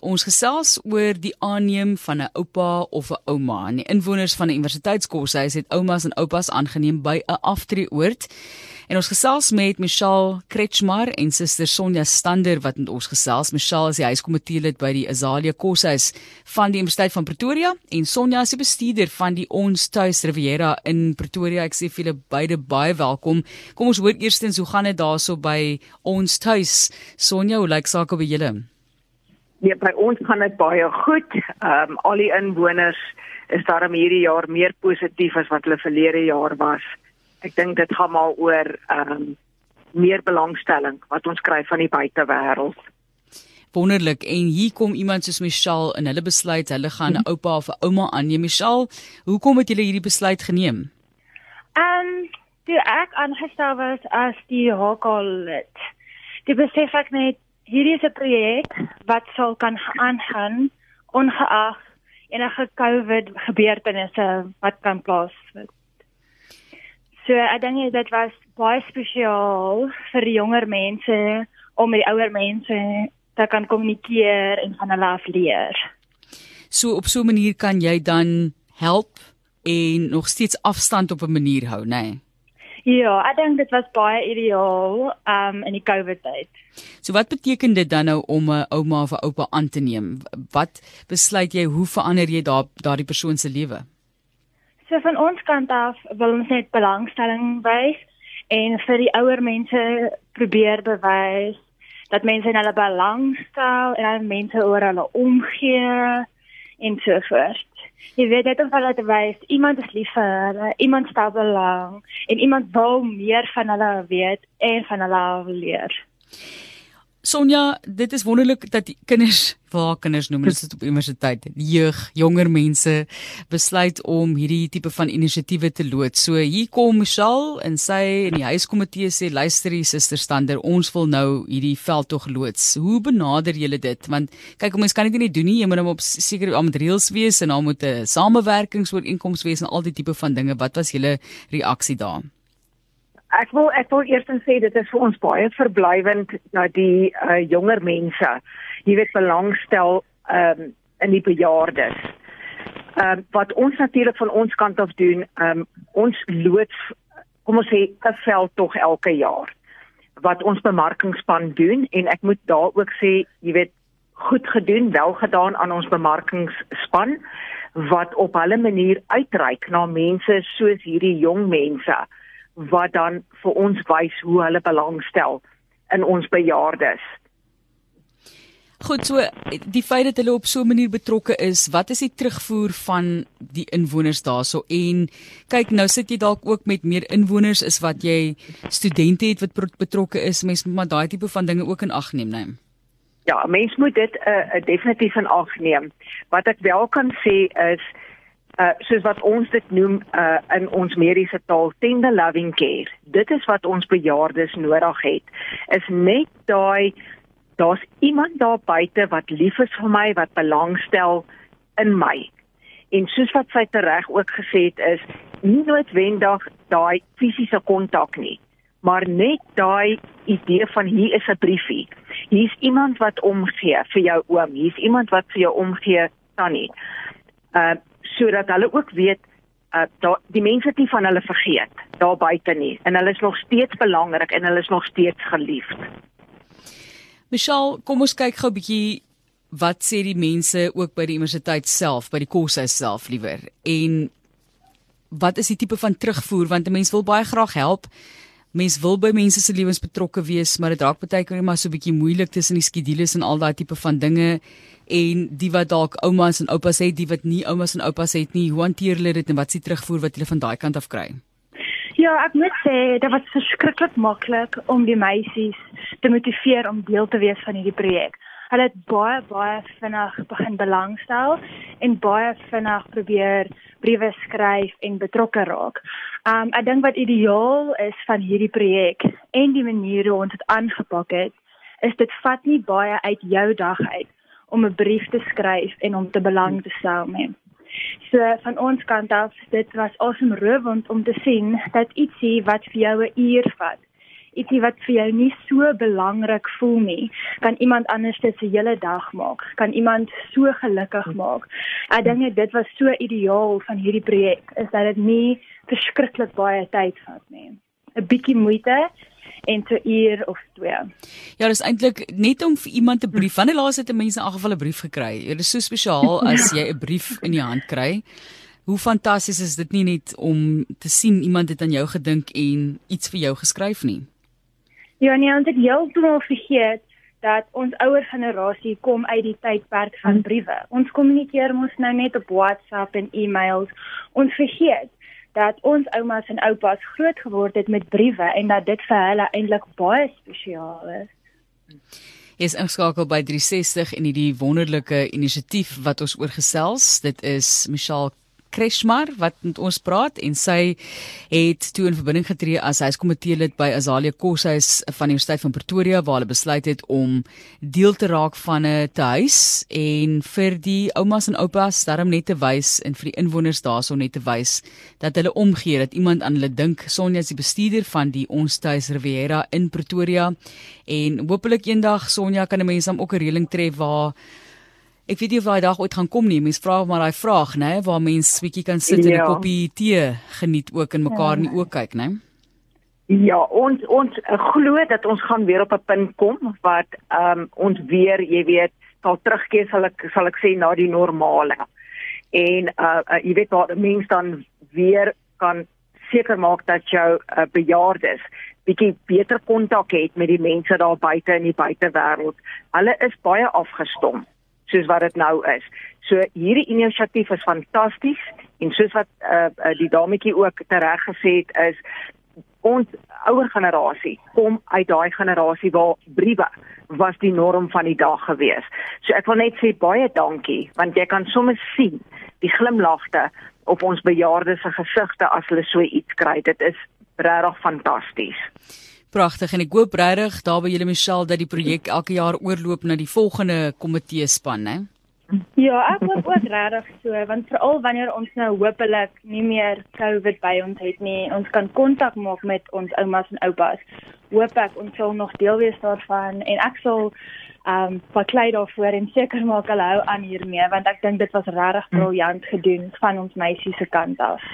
Ons gesels oor die aanneem van 'n oupa of 'n ouma. Die inwoners van die universiteitskoshuis het oumas en oupas aangeneem by 'n aftreeoord. En ons gesels met Michelle Kretschmar en suster Sonja Stander wat met ons gesels. Michelle is die huiskomitee lid by die Azalia Koshuis van die Universiteit van Pretoria en Sonja is die bestuurder van die Ons Tuis Riviera in Pretoria. Ek sê vir julle beide baie welkom. Kom ons hoor eerstens hoe gaan dit daarso by Ons Tuis? Sonja, hoe lyk sake by julle? Nee, by ons gaan dit baie goed. Ehm um, al die inwoners is daarom hierdie jaar meer positief as wat hulle verlede jaar was. Ek dink dit gaan maar oor ehm um, meer belangstelling wat ons kry van die buitewêreld. Wonderlik. En hier kom iemand soos Michelle en hulle besluit hulle gaan 'n oupa of 'n ouma aanneem. Michelle, hoekom het julle hierdie besluit geneem? Ehm, um, toe ek aangestel was as die HK-lid. Die besef ek net hierdie is 'n projek wat sal kan aangaan ongeag enige COVID gebeurtenisse wat kan plaasvind. So ek dink dit was baie spesiaal vir die jonger mense om met die ouer mense te kan kommunikeer en van hulle af leer. So op so 'n manier kan jy dan help en nog steeds afstand op 'n manier hou, nê? Nee? Ja, ek dink dit was baie ideaal um in die COVID tyd. So wat beteken dit dan nou om 'n ouma of 'n oupa aan te neem? Wat besluit jy hoe verander jy daar daardie persoon se lewe? So van ons kant af wil ons net belangstelling wys en vir die ouer mense probeer bewys dat mense in hulle belangstel en dat mense oor hulle omgee en so voort. Jy weet dit of hulle te wys iemand is lief vir hulle, iemand stel belang en iemand wil meer van hulle weet en van hulle leer. Sonja, dit is wonderlik dat kinders, waar kinders noem dit op universiteit, jeug, jonger mense besluit om hierdie tipe van inisiatiewe te loods. So hier kom Michelle en sy en die huiskomitee sê luister hier suster Stander, ons wil nou hierdie veldtog loods. Hoe benader julle dit? Want kyk, ons kan dit nie doen nie. Jy moet hom op seker met reëls wees en dan moet 'n samewerkingsooreenkoms wees en al die tipe van dinge. Wat was julle reaksie daar? Ek wil ek wil eers sê dit is vir ons baie verblywend dat die uh, jonger mense jy weet belangstel um, in die bejaardes. Ehm um, wat ons natuurlik van ons kant af doen, ehm um, ons loods kom ons sê 'n veld tog elke jaar wat ons bemarkingspan doen en ek moet daar ook sê jy weet goed gedoen, wel gedaan aan ons bemarkingsspan wat op hulle manier uitreik na mense soos hierdie jong mense wat dan vir ons wys hoe hulle belangstel in ons bejaardes. Goed so die feit dat hulle op so 'n manier betrokke is, wat is die terugvoer van die inwoners daarso en kyk nou sit jy dalk ook met meer inwoners is wat jy studente het wat betrokke is, mens moet maar daai tipe van dinge ook in ag neem, né? Nee. Ja, mens moet dit 'n uh, uh, definitief in ag neem. Wat ek wel kan sê is uh soos wat ons dit noem uh in ons mediese taal tender loving care. Dit is wat ons bejaardes nodig het. Is net daai daar's iemand daar buite wat lief is vir my, wat belangstel in my. En soos wat sy tereg ook gesê het is nie noodwendig daai fisiese kontak nie, maar net daai idee van hier is 'n briefie. Hier's iemand wat omgee vir jou oom, hier's iemand wat vir jou omgee tannie. Uh sodat hulle ook weet uh daar die mense nie van hulle vergeet daar buite nie en hulle is nog steeds belangrik en hulle is nog steeds geliefd. Michelle, kom ons kyk gou 'n bietjie wat sê die mense ook by die universiteit self, by die koshuis self liewer. En wat is die tipe van terugvoer want 'n mens wil baie graag help. Mens wil by mense se lewens betrokke wees, maar dit raak baie keer maar so 'n bietjie moeilik tussen die skedules en al daai tipe van dinge en die wat dalk oumas en oupas het, die wat nie oumas en oupas het nie, hoe hanteer hulle dit en wat s'ie terugvoer wat hulle van daai kant af kry? Ja, ek moet sê dit was verskriklik maklik om die meisies te motiveer om deel te wees van hierdie projek. Hulle het baie baie vinnig begin belangstel en baie vinnig probeer briewe skryf en betrokke raak. Um ek dink wat ideaal is van hierdie projek en die manier hoe ons dit aangepak het, is dit vat nie baie uit jou dag uit om 'n brief te skryf en om te belang te stel mee. So van ons kant af, dit was awesome rowend om te sien dat ietsie wat vir jou 'n uur vat, ietsie wat vir jou nie so belangrik voel nie, kan iemand anders dit se hele dag maak. Kan iemand so gelukkig maak. Ek dink dit was so ideaal van hierdie projek is dat dit nie verskriklik baie tyd vat nie. 'n Bietjie moeite en 'n uur of twee. Ja, dis eintlik net om vir iemand 'n brief. Wanneer laas het 'n mens in elk geval 'n brief gekry? Dit is so spesiaal as jy 'n brief in die hand kry. Hoe fantasties is dit nie net om te sien iemand het aan jou gedink en iets vir jou geskryf nie. Ja, nee, ons het heeltemal vergeet dat ons ouer generasie kom uit die tydperk van briewe. Ons kommunikeer mos nou net op WhatsApp en e-mails. Ons vergeet dat ons oumas en oupas groot geword het met briewe en dat dit vir hulle eintlik baie spesiaal is. Is ingeskakel by 360 en hierdie wonderlike inisiatief wat ons oorgesels. Dit is Michelle Kreshmar wat met ons praat en sy het toe in verbinding getree as huiskomitee lid by Azalia Koshuis van die Universiteit van Pretoria waar hulle besluit het om deel te raak van 'n tuis en vir die oumas en oupas daarom net te wys en vir die inwoners daarso net te wys dat hulle omgee dat iemand aan hulle dink. Sonja is die bestuurder van die Ons Tuis Riviera in Pretoria en hopelik eendag Sonja kan 'n mens hom ook 'n reëling tref waar Ek weet nie of daai dag ooit gaan kom nie. Mense vra maar daai vraag, né, waar mense bietjie kan sit en 'n ja. koppie tee geniet ook en mekaar ja. in die oë kyk, né? Ja, ons ons uh, glo dat ons gaan weer op 'n punt kom wat ehm um, ons weer, jy weet, sal terugkeer sal ek sal ek sê na die normale. En uh, uh jy weet waar mense dan weer kan seker maak dat jou uh, bejaardes bietjie beter kontak het met die mense daar buite in die buitewêreld. Hulle is baie afgestom soos wat dit nou is. So hierdie inisiatief is fantasties en soos wat uh, uh, die dametjie ook tereg gesê het is ons ouer generasie kom uit daai generasie waar briewe was die norm van die dag gewees. So ek wil net sê baie dankie want jy kan sommer sien die glimlagte op ons bejaardes gesigte as hulle so iets kry. Dit is regtig fantasties. Pragtig en ek hoop regtig daar by julle Michelle dat die projek elke jaar oorloop na die volgende komitee span, né? Ja, ek hoop ook regtig so, want veral wanneer ons nou hopelik nie meer COVID by ons het nie, ons kan kontak maak met ons oumas en oupas. Hoop ek ons sal nog deel wees daarvan en ek sal ehm um, verkleed daarvoor en seker maak hulle hou aan hiermee want ek dink dit was regtig briljant gedoen van ons meisie se kant af.